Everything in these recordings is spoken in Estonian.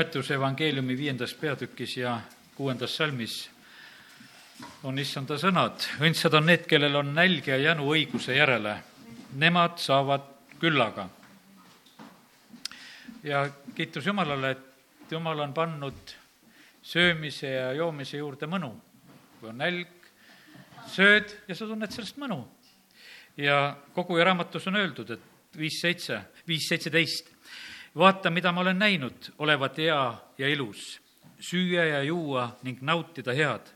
Mattiuse evangeeliumi viiendas peatükis ja kuuendas salmis on issanda sõnad. õndsad on need, kellel on nälg ja jänu õiguse järele. Nemad saavad küllaga. ja kiitus Jumalale, et Jumal on pannud söömise ja joomise juurde mõnu. kui on nälg, sööd ja sa tunned sellest mõnu. ja koguja raamatus on öeldud, et viis seitse, viis seitseteist vaata, mida ma olen näinud, olevat hea ja ilus, süüa ja juua ning nautida head,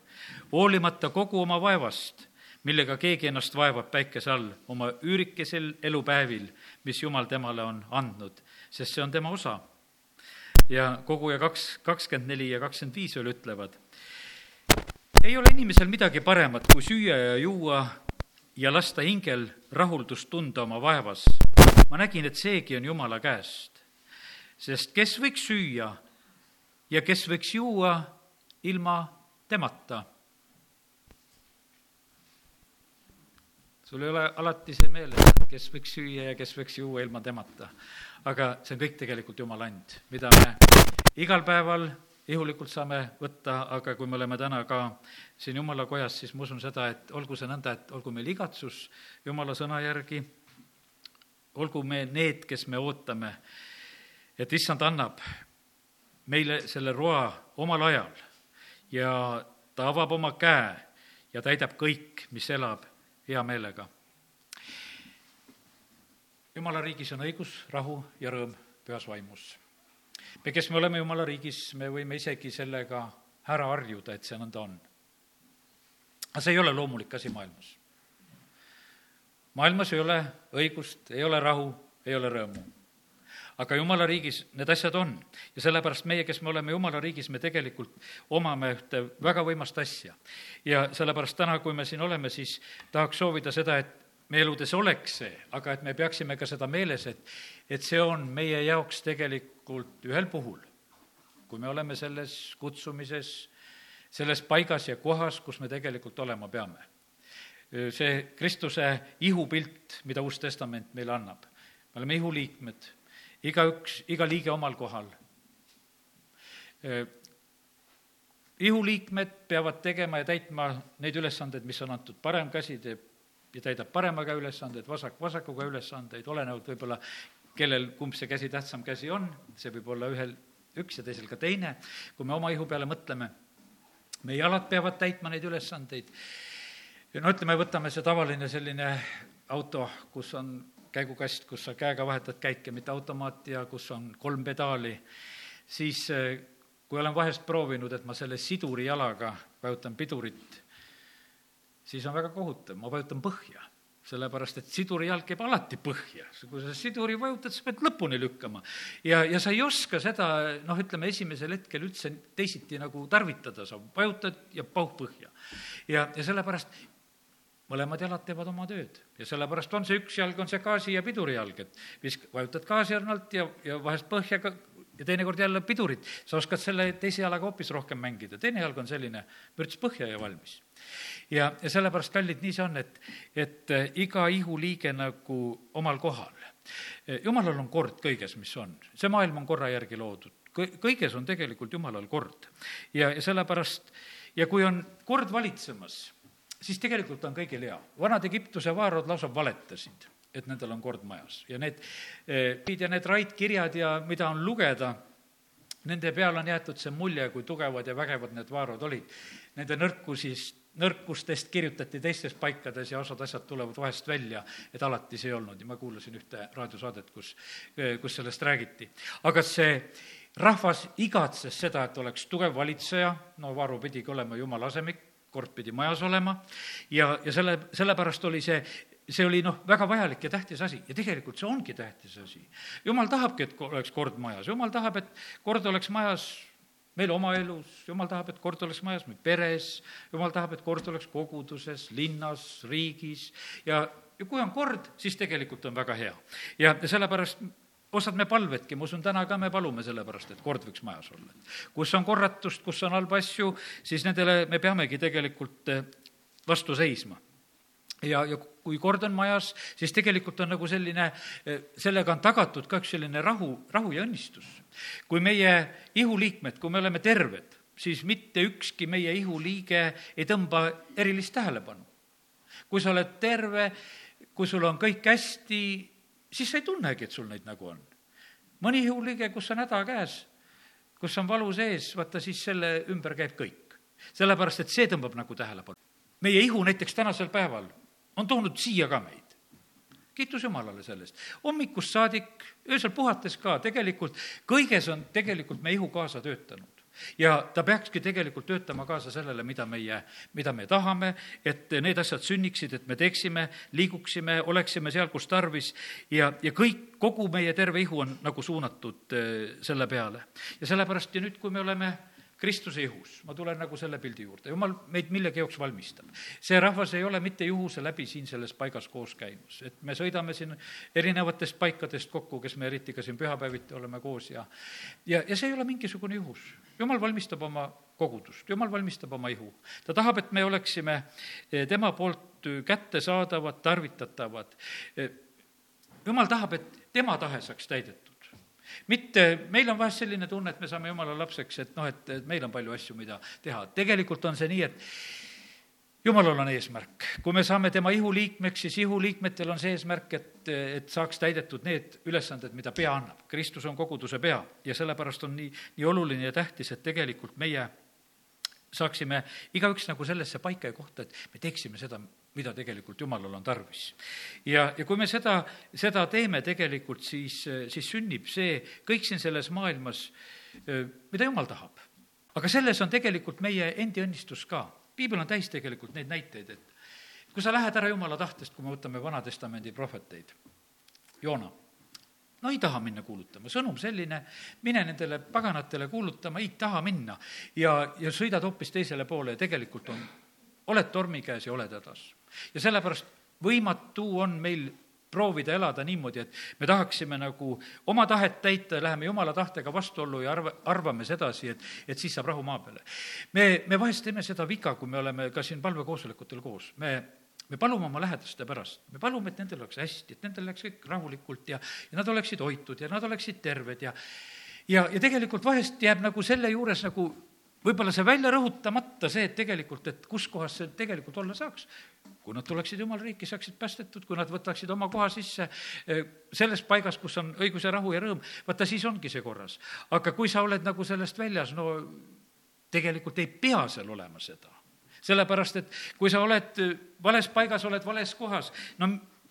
hoolimata kogu oma vaevast, millega keegi ennast vaevab päikese all oma üürikesel elupäevil, mis Jumal temale on andnud, sest see on tema osa. ja koguja kaks, kakskümmend neli ja kakskümmend viis veel ütlevad, ei ole inimesel midagi paremat, kui süüa ja juua ja lasta hingel rahuldust tunda oma vaevas. ma nägin, et seegi on Jumala käest sest kes võiks süüa ja kes võiks juua ilma temata? sul ei ole alati see meeles, et kes võiks süüa ja kes võiks juua ilma temata. aga see on kõik tegelikult Jumala and, mida me igal päeval ihulikult saame võtta, aga kui me oleme täna ka siin Jumala kojas, siis ma usun seda, et olgu see nõnda, et olgu meil igatsus Jumala sõna järgi, olgu me need, kes me ootame et issand annab meile selle roa omal ajal ja ta avab oma käe ja täidab kõik, mis elab hea meelega. jumala riigis on õigus, rahu ja rõõm pühas vaimus. me, kes me oleme jumala riigis, me võime isegi sellega ära harjuda, et see nõnda on. aga see ei ole loomulik asi maailmas. maailmas ei ole õigust, ei ole rahu, ei ole rõõmu aga jumala riigis need asjad on. ja sellepärast meie, kes me oleme jumala riigis, me tegelikult omame ühte väga võimast asja. ja sellepärast täna, kui me siin oleme, siis tahaks soovida seda, et meie eludes oleks see, aga et me peaksime ka seda meeles, et, et see on meie jaoks tegelikult ühel puhul, kui me oleme selles kutsumises, selles paigas ja kohas, kus me tegelikult olema peame. see Kristuse ihupilt, mida Uus Testament meile annab. me oleme ihuliikmed igaüks, iga liige omal kohal. ihuliikmed peavad tegema ja täitma neid ülesandeid, mis on antud, parem käsi teeb ja täidab parema käe ülesandeid, vasak vasaku käe ülesandeid, olenevalt võib-olla, kellel, kumb see käsi, tähtsam käsi on, see võib olla ühel üks ja teisel ka teine, kui me oma ihu peale mõtleme, meie jalad peavad täitma neid ülesandeid, no ütleme, võtame see tavaline selline auto, kus on käigukast, kus sa käega vahetad käike, mitte automaat ja kus on kolm pedaali, siis eh, kui olen vahest proovinud, et ma selle siduri jalaga vajutan pidurit, siis on väga kohutav, ma vajutan põhja sellepärast, et siduri jalg käib alati põhja. kui sa siduri vajutad, sa pead lõpuni lükkama. ja, ja sa ei oska seda, noh, ütleme esimesel hetkel üldse teisiti nagu tarvitada, sa vajutad ja pauh põhja. ja, ja sellepärast mõlemad jalad teevad oma tööd ja sellepärast on see üks jalg, on see gaasi- ja pidurijalg, et visk-, vajutad gaasijarnalt ja, ja vahest põhja ka ja teinekord jälle pidurit. sa oskad selle teise jalaga hoopis rohkem mängida, teine jalg on selline mürts põhja ja valmis. ja, ja sellepärast, kallid, nii see on, et, et äh, iga ihuliige nagu omal kohal. Äh, jumalal on kord kõiges, mis on, see maailm on korra järgi loodud, kõiges on tegelikult jumalal kord. ja, ja sellepärast, ja kui on kord valitsemas siis tegelikult on kõigil hea. vanad Egiptuse vaarad lausa valetasid, et nendel on kord majas ja need eh, ja need raidkirjad ja mida on lugeda, nende peale on jäetud see mulje, kui tugevad ja vägevad need vaarad olid. Nende nõrkusist, nõrkustest kirjutati teistes paikades ja osad asjad tulevad vahest välja, et alati see ei olnud ja ma kuulasin ühte raadiosaadet, kus, eh, kus sellest räägiti. aga see rahvas igatses seda, et oleks tugev valitseja, no Vaaro pidigi olema jumala asemik, kord pidi majas olema. Ja, ja selle, sellepärast oli see, see oli noh, väga vajalik ja tähtis asi. Ja tegelikult see ongi tähtis asi. jumal tahabki, et oleks kord majas, jumal tahab, et kord oleks majas meil oma elus, jumal tahab, et kord oleks majas meil peres, jumal tahab, et kord oleks koguduses, linnas, riigis. Ja, ja kui on kord, siis tegelikult on väga hea. ja, sellepärast osad me palvedki, ma usun, täna ka me palume sellepärast, et kord võiks majas olla. kus on korratust, kus on halba asju, siis nendele me peamegi tegelikult eh, vastu seisma. ja, ja kui kord on majas, siis tegelikult on nagu selline, sellega on tagatud ka üks selline rahu, rahu ja õnnistus. kui meie ihuliikmed, kui me oleme terved, siis mitte ükski meie ihuliige ei tõmba erilist tähelepanu. kui sa oled terve, kui sul on kõik hästi, siis sa ei tunnegi, et sul neid nägu on. mõni ihuliige, kus on häda käes, kus on valu sees, vaata siis selle ümber käib kõik. sellepärast, et see tõmbab nagu tähelepanu meie ihu näiteks tänasel päeval on toonud siia ka meid. kiitus Jumalale selle eest. hommikust saadik, öösel puhates ka, tegelikult kõiges on tegelikult meie ihu kaasa töötanud ja ta peakski tegelikult töötama kaasa sellele, mida meie, mida me tahame, et need asjad sünniksid, et me teeksime, liiguksime, oleksime seal, kus tarvis ja, ja kõik, kogu meie terve ihu on nagu suunatud eh, selle peale. ja sellepärast ja nüüd, kui me oleme Kristuse ihus, ma tulen nagu selle pildi juurde, jumal meid millegi jaoks valmistab. see rahvas ei ole mitte juhuse läbi siin selles paigas koos käimas, et me sõidame siin erinevatest paikadest kokku, kes me eriti ka siin pühapäeviti oleme koos ja ja, ja see ei ole mingisugune juhus. jumal valmistab oma kogudust, jumal valmistab oma ihu. ta tahab, et me oleksime eh, tema poolt kättesaadavad, tarvitatavad. Eh, jumal tahab, et tema tahe saaks täidetud mitte, meil on vahest selline tunne, et me saame jumala lapseks, et noh, et, et meil on palju asju, mida teha. tegelikult on see nii, et jumalal on eesmärk. kui me saame tema ihuliikmeks, siis ihuliikmetel on see eesmärk, et, et saaks täidetud need ülesanded, mida pea annab. Kristus on koguduse pea ja sellepärast on nii, nii oluline ja tähtis, et tegelikult meie saaksime igaüks nagu sellesse paika ja kohta, et me teeksime seda, mida tegelikult Jumalal on tarvis. ja, ja kui me seda, seda teeme tegelikult, siis, siis sünnib see kõik siin selles maailmas, mida Jumal tahab. aga selles on tegelikult meie endi õnnistus ka. piibel on täis tegelikult neid näiteid, et kui sa lähed ära Jumala tahtest, kui me võtame Vana-testamendi prohveteid, Joona no ei taha minna kuulutama, sõnum selline, mine nendele paganatele kuulutama, ei taha minna. ja, ja sõidad hoopis teisele poole ja tegelikult on, oled tormi käes ja oled hädas. Ja sellepärast võimatu on meil proovida elada niimoodi, et me tahaksime nagu oma tahet täita ja läheme jumala tahtega vastuollu ja arva, arvame sedasi, et, et siis saab rahu maa peale. me, me vahest teeme seda viga, kui me oleme ka siin palvekoosolekutel koos, me me palume oma lähedaste pärast, me palume, et nendel oleks hästi, et nendel läheks kõik rahulikult ja, ja nad oleksid hoitud ja nad oleksid terved ja ja, ja tegelikult vahest jääb nagu selle juures nagu võib-olla see välja rõhutamata, see, et tegelikult, et kus kohas see tegelikult olla saaks. kui nad tuleksid jumala riiki, saaksid päästetud, kui nad võtaksid oma koha sisse eh, selles paigas, kus on õigus ja rahu ja rõõm, vaata siis ongi see korras. aga kui sa oled nagu sellest väljas, no tegelikult ei pea seal olema seda sellepärast et kui sa oled vales paigas, oled vales kohas, no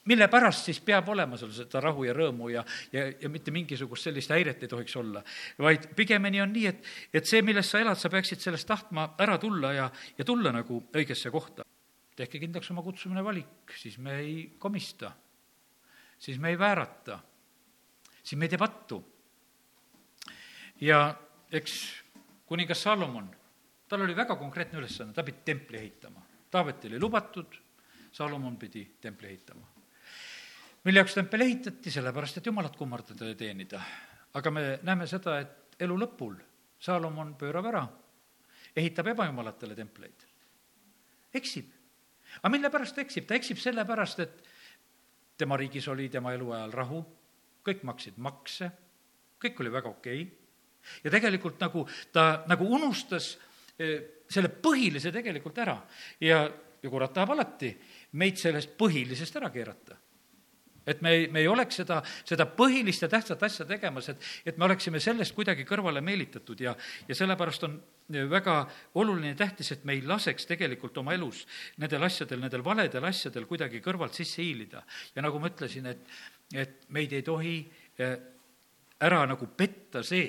mille pärast siis peab olema sul seda rahu ja rõõmu ja, ja, ja mitte mingisugust sellist häiret ei tohiks olla. vaid pigemini on nii, et, et see, milles sa elad, sa peaksid sellest tahtma ära tulla ja, ja tulla nagu õigesse kohta. tehke kindlaks oma kutsumine valik, siis me ei komista, siis me ei väärata, siis me ei tee pattu. ja eks kuningas Salomon tal oli väga konkreetne ülesanne, ta pidi templi ehitama. Taavetile lubatud, Salomon pidi templi ehitama. Mille jaoks tempel ehitati, sellepärast et jumalat kummardada ja teenida. aga me näeme seda, et elu lõpul Salomon pöörab ära, ehitab ebajumalatele templeid. eksib. aga mille pärast ta eksib? ta eksib sellepärast, et tema riigis oli tema eluajal rahu, kõik maksid makse, kõik oli väga okei okay. ja tegelikult nagu ta nagu unustas selle põhilise tegelikult ära ja, ja kurat tahab alati meid sellest põhilisest ära keerata et me ei, me ei oleks seda, seda põhilist ja tähtsat asja tegemas, et, et me oleksime sellest kuidagi kõrvale meelitatud ja, ja sellepärast on väga oluline ja tähtis, et me ei laseks tegelikult oma elus nendel asjadel, nendel valedel asjadel kuidagi kõrvalt sisse hiilida. ja nagu ma ütlesin, et, et meid ei tohi ära nagu petta see,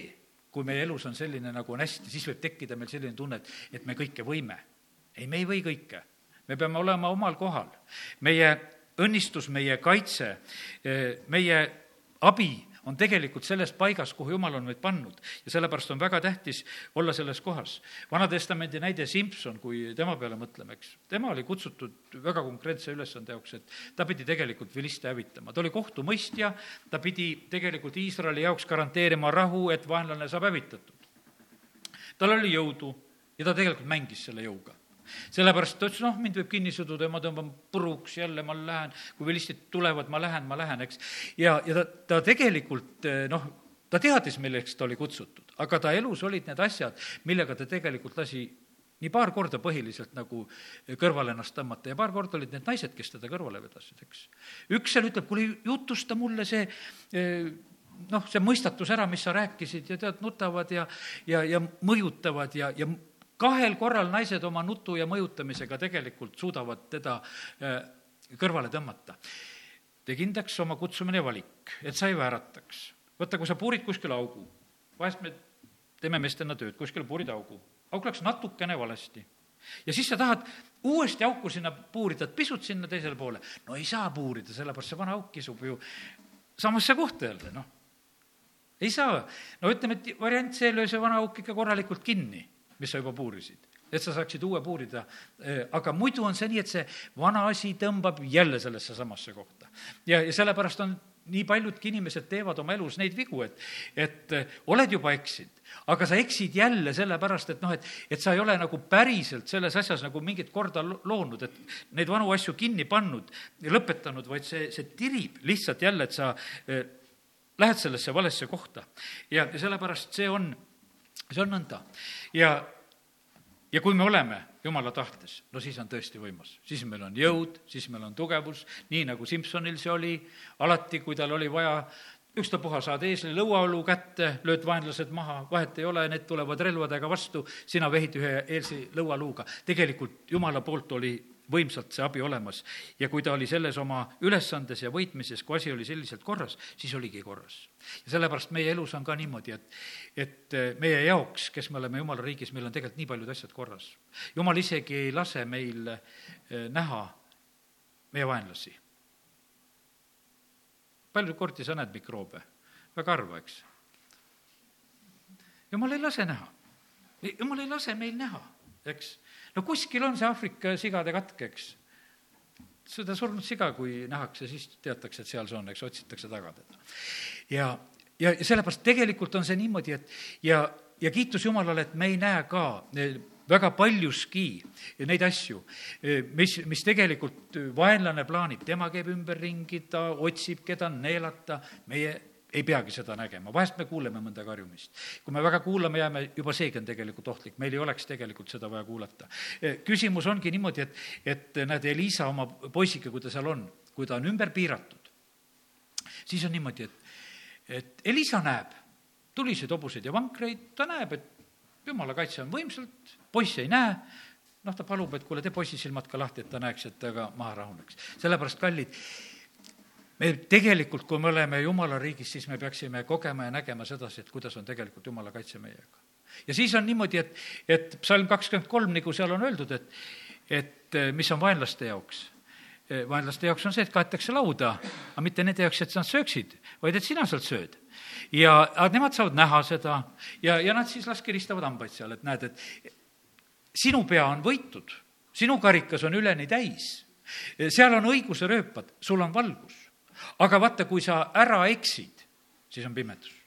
kui meie elus on selline, nagu on hästi, siis võib tekkida meil selline tunne, et, et me kõike võime. ei, me ei või kõike. me peame olema omal kohal. meie õnnistus, meie kaitse, meie abi on tegelikult selles paigas, kuhu jumal on meid pannud. ja sellepärast on väga tähtis olla selles kohas. Vana-testamendi näide Simson, kui tema peale mõtleme, eks, tema oli kutsutud väga konkreetse ülesande jaoks, et ta pidi tegelikult viliste hävitama. ta oli kohtumõistja, ta pidi tegelikult Iisraeli jaoks garanteerima rahu, et vaenlane saab hävitatud. tal oli jõudu ja ta tegelikult mängis selle jõuga sellepärast ta ütles, noh, mind võib kinni sududa ja ma tõmban puruks, jälle ma lähen, kui vilistid tulevad, ma lähen, ma lähen, eks. ja, ja ta, ta tegelikult noh, ta teadis, milleks ta oli kutsutud, aga ta elus olid need asjad, millega ta tegelikult lasi nii paar korda põhiliselt nagu kõrvale ennast tõmmata ja paar korda olid need naised, kes teda kõrvale vedasid, eks. üks seal ütleb, kuule, jutusta mulle see noh, see mõistatus ära, mis sa rääkisid ja tead, nutavad ja, ja, ja mõjutavad ja, ja kahel korral naised oma nutu ja mõjutamisega tegelikult suudavad teda kõrvale tõmmata. tee kindlaks oma kutsumine ja valik, et sa ei väärataks. vaata, kui sa puurid kuskile augu, vahest me teeme meestena tööd, kuskile puurid augu auk läks natukene valesti. ja siis sa tahad uuesti auku sinna puurida, et pisut sinna teisele poole. no ei saa puurida, sellepärast see vana auk kisub ju samasse kohta jälle, noh. ei saa. no ütleme, et variant see, löö see vana auk ikka korralikult kinni, mis sa juba puurisid et sa saaksid uue puurida, aga muidu on see nii, et see vana asi tõmbab jälle sellesse samasse kohta. ja, ja sellepärast on nii paljudki inimesed teevad oma elus neid vigu, et, et eh, oled juba eksinud, aga sa eksid jälle sellepärast, et noh, et, et sa ei ole nagu päriselt selles asjas nagu mingit korda loonud, et neid vanu asju kinni pannud lõpetanud, vaid see, see tirib lihtsalt jälle, et sa eh, lähed sellesse valesse kohta. ja sellepärast see on, see on nõnda. ja, ja kui me oleme jumala tahtes, no siis on tõesti võimas. siis meil on jõud, siis meil on tugevus, nii nagu Simsonil see oli, alati, kui tal oli vaja ükstapuha saad eesli lõuaolu kätte, lööd vaenlased maha, vahet ei ole, need tulevad relvadega vastu, sina vehid ühe eelse lõualuuga. tegelikult jumala poolt oli võimsalt see abi olemas. ja kui ta oli selles oma ülesandes ja võitmises, kui asi oli selliselt korras, siis oligi korras. ja sellepärast meie elus on ka niimoodi, et, et eh, meie jaoks, kes me oleme jumala riigis, meil on tegelikult nii paljud asjad korras. jumal isegi ei lase meil eh, näha meie vaenlasi. palju kordi sa näed mikroobe? väga harva, eks. jumal ei lase näha. jumal ei lase meil näha, eks no kuskil on see Aafrika sigade katk, eks. seda surnud siga, kui nähakse, siis teatakse, et seal see on, eks, otsitakse taga teda. ja, ja, ja sellepärast tegelikult on see niimoodi, et ja, ja kiitus Jumalale, et me ei näe ka väga paljuski neid asju, mis, mis tegelikult vaenlane plaanib, tema käib ümberringi, ta otsib, keda neelata, meie ei peagi seda nägema, vahest me kuuleme mõnda karjumist. kui me väga kuulame, jääme, juba seegi on tegelikult ohtlik, meil ei oleks tegelikult seda vaja kuulata. E, küsimus ongi niimoodi, et, et näed, Elisa oma poisiga, kui ta seal on, kui ta on ümber piiratud, siis on niimoodi, et, et Elisa näeb tuliseid hobuseid ja vankreid, ta näeb, et jumala kaitse on võimsalt, poiss ei näe, noh, ta palub, et kuule, tee poisi silmad ka lahti, et ta näeks, et ta ka maha rahuneks. sellepärast, kallid, me tegelikult, kui me oleme Jumala riigis, siis me peaksime kogema ja nägema sedasi, et kuidas on tegelikult Jumala kaitse meiega. ja siis on niimoodi, et, et psalm kakskümmend kolm, nagu seal on öeldud, et, et eh, mis on vaenlaste jaoks eh, vaenlaste jaoks on see, et kaetakse lauda, aga mitte nende jaoks, et nad sööksid, vaid et sina sealt sööd. ja, aga nemad saavad näha seda ja, ja nad siis las kiristavad hambaid seal, et näed, et sinu pea on võitud, sinu karikas on üleni täis, seal on õiguse rööpad, sul on valgus aga vaata, kui sa ära eksid, siis on pimedus.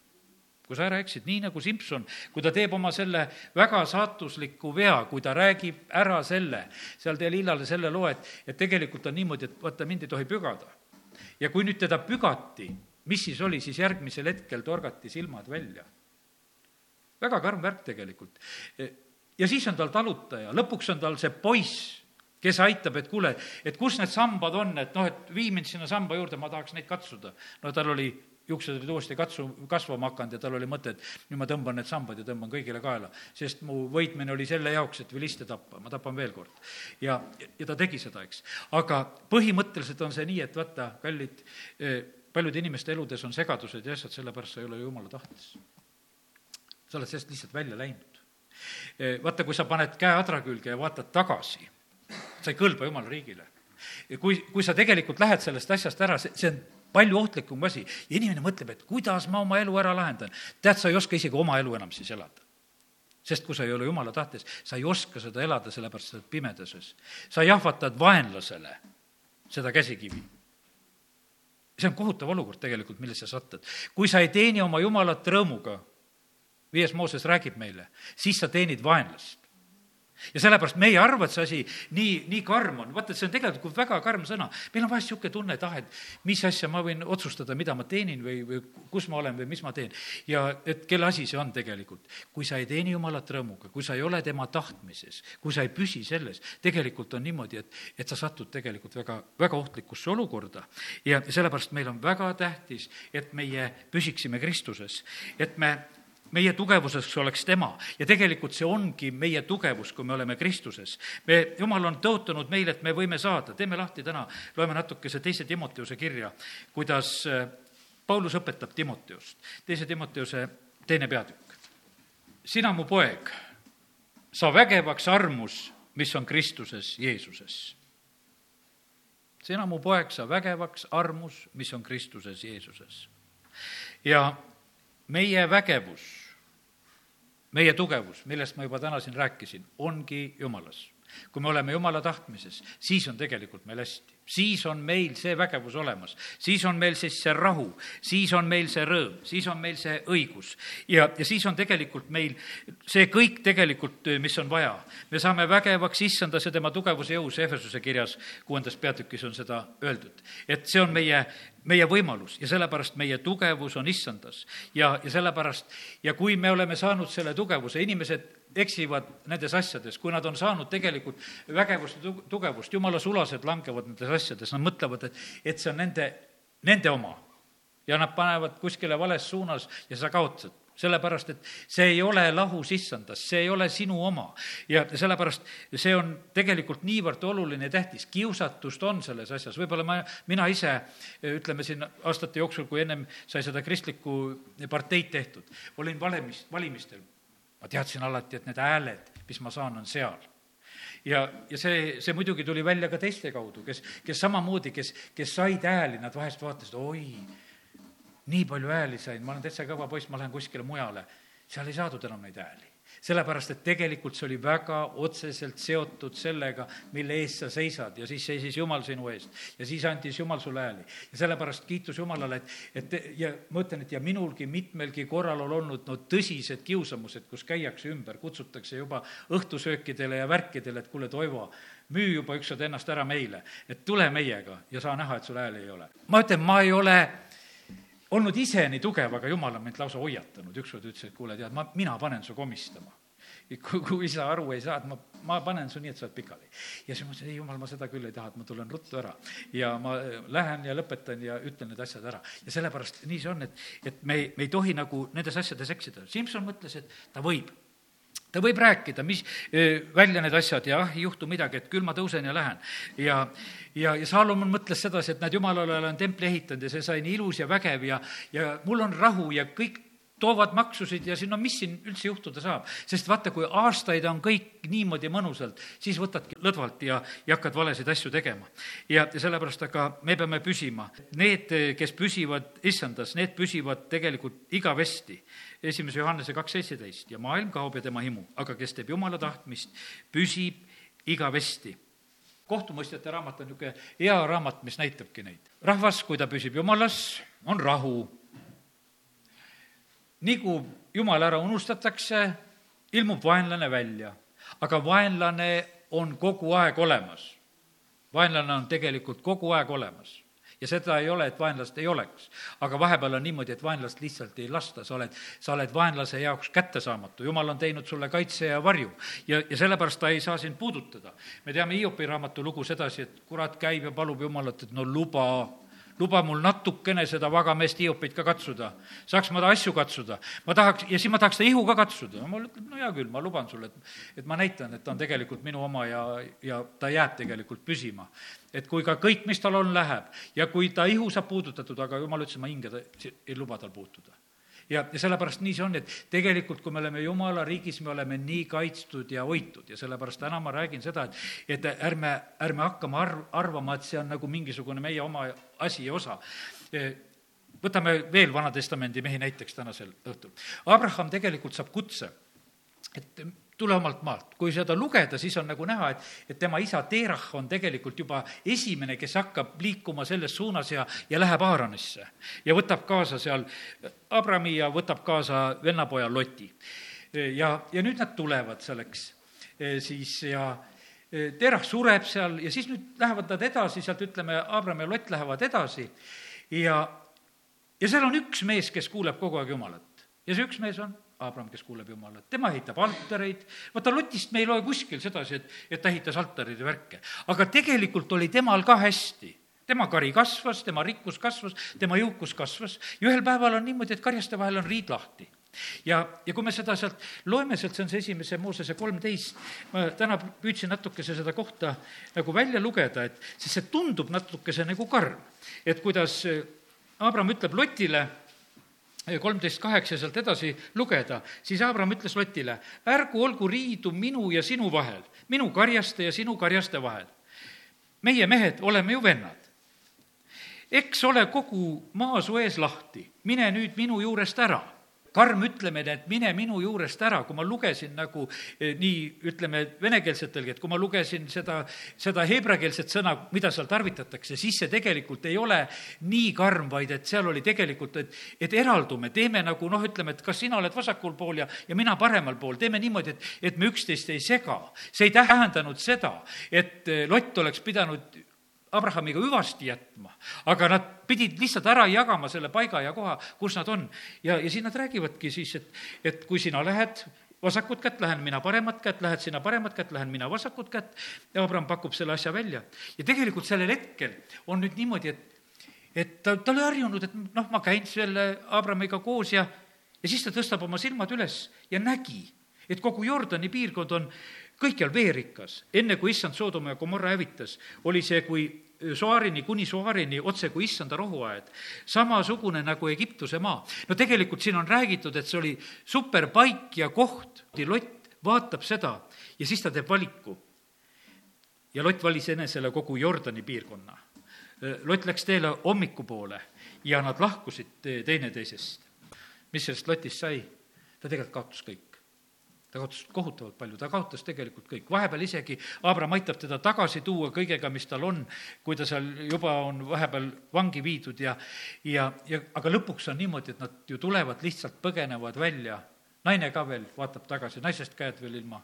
kui sa ära eksid, nii nagu Simson, kui ta teeb oma selle väga saatusliku vea, kui ta räägib ära selle, seal tee lillale selle loo, et, et tegelikult on niimoodi, et vaata, mind ei tohi pügada. ja kui nüüd teda pügati, mis siis oli, siis järgmisel hetkel torgati silmad välja. väga karm värk tegelikult. ja siis on tal talutaja, lõpuks on tal see poiss kes aitab, et kuule, et kus need sambad on, et noh, et vii mind sinna samba juurde, ma tahaks neid katsuda. no tal oli, juuksed olid uuesti katsu, kasvama hakanud ja tal oli mõte, et nüüd ma tõmban need sambad ja tõmban kõigile kaela. sest mu võitmine oli selle jaoks, et viliste tappa, ma tapan veel kord. ja, ja ta tegi seda, eks. aga põhimõtteliselt on see nii, et vaata, kallid, eh, paljude inimeste eludes on segadused ja asjad, sellepärast sa ei ole jumala tahtes. sa oled sellest lihtsalt välja läinud. Eh, vaata, kui sa paned käe adra külge ja vaatad tagasi sa ei kõlba jumala riigile. kui, kui sa tegelikult lähed sellest asjast ära, see, see on palju ohtlikum asi ja inimene mõtleb, et kuidas ma oma elu ära lahendan. tead, sa ei oska isegi oma elu enam siis elada. sest kui sa ei ole jumala tahtes, sa ei oska seda elada, sellepärast sa oled pimeduses. sa jahvatad vaenlasele seda käsikivi see on kohutav olukord tegelikult, millesse sa satud. kui sa ei teeni oma jumalat rõõmuga, viies Mooses räägib meile, siis sa teenid vaenlast ja sellepärast me ei arva, et see asi nii, nii karm on, vaata, et see on tegelikult väga karm sõna. meil on vahest niisugune tunne, et ah, et mis asja ma võin otsustada, mida ma teenin või, või kus ma olen või mis ma teen. ja et kelle asi see on tegelikult. kui sa ei teeni Jumalat rõõmuga, kui sa ei ole tema tahtmises, kui sa ei püsi selles, tegelikult on niimoodi, et, et sa satud tegelikult väga, väga ohtlikusse olukorda. ja sellepärast meil on väga tähtis, et meie püsiksime Kristuses, et me meie tugevuseks oleks tema ja tegelikult see ongi meie tugevus, kui me oleme Kristuses. me, Jumal on tõotanud meile, et me võime saada, teeme lahti täna, loeme natukese teise Timoteuse kirja, kuidas äh, Paulus õpetab Timoteust, teise Timoteuse teine peatükk. sina, mu poeg, sa vägevaks armus, mis on Kristuses Jeesuses. sina, mu poeg, sa vägevaks armus, mis on Kristuses Jeesuses. ja meie vägevus, meie tugevus, millest ma juba täna siin rääkisin, ongi Jumalas. Kui me oleme Jumala tahtmises, siis on tegelikult meil hästi siis on meil see vägevus olemas, siis on meil siis see rahu, siis on meil see rõõm, siis on meil see õigus. ja, ja siis on tegelikult meil see kõik tegelikult, mis on vaja. me saame vägevaks issanda see tema tugevuse jõus, Efesuse kirjas kuuendas peatükis on seda öeldud. et see on meie, meie võimalus ja sellepärast meie tugevus on issandas. ja, ja sellepärast, ja kui me oleme saanud selle tugevuse, inimesed eksivad nendes asjades, kui nad on saanud tegelikult vägevust ja tugevust, jumala sulased langevad nendes asjades, nad mõtlevad, et, et see on nende, nende oma. ja nad panevad kuskile vales suunas ja sa kaotad sellepärast et see ei ole lahus issandast, see ei ole sinu oma. ja sellepärast see on tegelikult niivõrd oluline ja tähtis, kiusatust on selles asjas, võib-olla ma, mina ise, ütleme siin aastate jooksul, kui ennem sai seda kristlikku parteid tehtud, olin valemis, valimistel ma teadsin alati, et need hääled, mis ma saan, on seal ja, ja see, see muidugi tuli välja ka teiste kaudu, kes, kes samamoodi, kes, kes said hääli, nad vahest vaatasid, oi, nii palju hääli sain, ma olen täitsa kõva poiss, ma lähen kuskile mujale. seal ei saadud enam neid hääli sellepärast, et tegelikult see oli väga otseselt seotud sellega, mille eest sa seisad ja siis seisis Jumal sinu eest. ja siis andis Jumal sulle hääli. ja sellepärast kiitus Jumalale, et, et ja ma ütlen, et ja minulgi mitmelgi korral on olnud no tõsised kiusamused, kus käiakse ümber, kutsutakse juba õhtusöökidele ja värkidele, et kuule, Toivo, müü juba ükskord ennast ära meile, et tule meiega ja saa näha, et sul hääli ei ole. ma ütlen, ma ei ole olnud ise nii tugev, aga jumal on mind lausa hoiatanud, ükskord ütles, et kuule, tead, ma, mina panen su komistama. kui, kui sa aru ei saa, et ma, ma panen su nii, et sa oled pikali. ja siis ma mõtlesin, ei jumal, ma seda küll ei taha, et ma tulen ruttu ära. ja ma lähen ja lõpetan ja ütlen need asjad ära. ja sellepärast nii see on, et, et me ei, me ei tohi nagu nendes asjades eksida. Simson mõtles, et ta võib ta võib rääkida, mis, välja need asjad ja ah, ei juhtu midagi, et küll ma tõusen ja lähen. ja, ja, ja Saalomon mõtles sedasi, et näed, jumalale olen templi ehitanud ja see sai nii ilus ja vägev ja, ja mul on rahu ja kõik toovad maksusid ja siin, no mis siin üldse juhtuda saab. sest vaata, kui aastaid on kõik niimoodi mõnusalt, siis võtadki lõdvalt ja, ja hakkad valesid asju tegema. ja, sellepärast aga me peame püsima. Need, kes püsivad issandas, need püsivad tegelikult igavesti esimese Johannese kaks seitseteist ja maailm kaob ja tema himu, aga kes teeb Jumala tahtmist, püsib igavesti kohtumõistjate raamat on niisugune hea raamat, mis näitabki neid. rahvas, kui ta püsib Jumalas, on rahu. Nii kui Jumal ära unustatakse, ilmub vaenlane välja, aga vaenlane on kogu aeg olemas. vaenlane on tegelikult kogu aeg olemas ja seda ei ole, et vaenlast ei oleks. aga vahepeal on niimoodi, et vaenlast lihtsalt ei lasta, sa oled, sa oled vaenlase jaoks kättesaamatu, jumal on teinud sulle kaitse ja varju. ja, ja sellepärast ta ei saa sind puudutada. me teame Hiopi raamatu lugu sedasi, et kurat käib ja palub Jumalat, et no luba luba mul natukene seda vagameest Hiopit ka katsuda. saaks ma ta asju katsuda. ma tahaks, ja siis ma tahaks ta ihu ka katsuda. mul ütleb, no hea küll, ma luban sulle, et, et ma näitan, et ta on tegelikult minu oma ja, ja ta jääb tegelikult püsima. et kui ka kõik, mis tal on, läheb ja kui ta ihu saab puudutatud, aga jumal ütles, ma hinge ta, ei luba tal puutuda ja, ja sellepärast nii see on, et tegelikult, kui me oleme Jumala riigis, me oleme nii kaitstud ja hoitud ja sellepärast täna ma räägin seda, et et ärme, ärme hakkama arv-, arvama, et see on nagu mingisugune meie oma asi ja osa e, võtame veel Vana-testamendi mehi näiteks tänasel õhtul. Abraham tegelikult saab kutse, et tule omalt maalt. kui seda lugeda, siis on nagu näha, et, et tema isa Terah on tegelikult juba esimene, kes hakkab liikuma selles suunas ja, ja läheb Aaronisse. ja võtab kaasa seal Abrami ja võtab kaasa vennapoja Loti. ja, ja nüüd nad tulevad selleks siis ja Terah sureb seal ja siis nüüd lähevad nad edasi, sealt ütleme, Abram ja Lott lähevad edasi ja, ja seal on üks mees, kes kuuleb kogu aeg Jumalat. ja see üks mees on Abram, kes kuuleb Jumalat, tema ehitab altareid, vaata Lotist me ei loe kuskil sedasi, et, et ta ehitas altareid ja värke. aga tegelikult oli temal ka hästi. Tema kari kasvas, tema rikkus kasvas, tema jõukus kasvas. Ja ühel päeval on niimoodi, et karjaste vahel on riid lahti. Ja, ja kui me seda sealt loeme, sealt see on see esimese Moosese kolmteist, ma täna püüdsin natukese seda kohta nagu välja lugeda, et siis see tundub natukese nagu karm. et kuidas Abram ütleb Lotile, kolmteist kaheksa sealt edasi lugeda, siis Abram ütles Lotile, ärgu olgu riidu minu ja sinu vahel, minu karjaste ja sinu karjaste vahel. meie mehed oleme ju vennad. eks ole kogu maa su ees lahti, mine nüüd minu juurest ära karm ütlemine, et mine minu juurest ära, kui ma lugesin nagu eh, nii, ütleme, venekeelsetelgi, et kui ma lugesin seda, seda heebreakeelset sõna, mida seal tarvitatakse, siis see tegelikult ei ole nii karm, vaid et seal oli tegelikult, et, et eraldume, teeme nagu noh, ütleme, et kas sina oled vasakul pool ja, ja mina paremal pool, teeme niimoodi, et, et me üksteist ei sega. see ei tähendanud seda, et eh, Lott oleks pidanud Abrahamiga hüvasti jätma, aga nad pidid lihtsalt ära jagama selle paiga ja koha, kus nad on. ja, ja siin nad räägivadki siis, et, et kui sina lähed vasakut kätt, lähen mina paremat kätt, lähed sina paremat kätt, lähen mina vasakut kätt ja Abraham pakub selle asja välja. ja tegelikult sellel hetkel on nüüd niimoodi, et, et ta, ta oli harjunud, et noh, ma käin selle Abrahamiga koos ja, ja siis ta tõstab oma silmad üles ja nägi, et kogu Jordani piirkond on kõikjal veerikas. enne, kui issand Soodoma ja Gomorra hävitas, oli see kui Soarini kuni Soarini otse kui issanda rohuaed, samasugune nagu Egiptuse maa. no tegelikult siin on räägitud, et see oli superpaik ja koht, Lott vaatab seda ja siis ta teeb valiku. ja Lott valis enesele kogu Jordani piirkonna. Lott läks teele hommikupoole ja nad lahkusid teineteisest. mis sellest Lotist sai? ta tegelikult kaotas kõik ta kaotas kohutavalt palju, ta kaotas tegelikult kõik, vahepeal isegi Abram aitab teda tagasi tuua kõigega, mis tal on, kui ta seal juba on vahepeal vangi viidud ja, ja, ja aga lõpuks on niimoodi, et nad ju tulevad, lihtsalt põgenevad välja, naine ka veel vaatab tagasi, naisest käed veel ilma,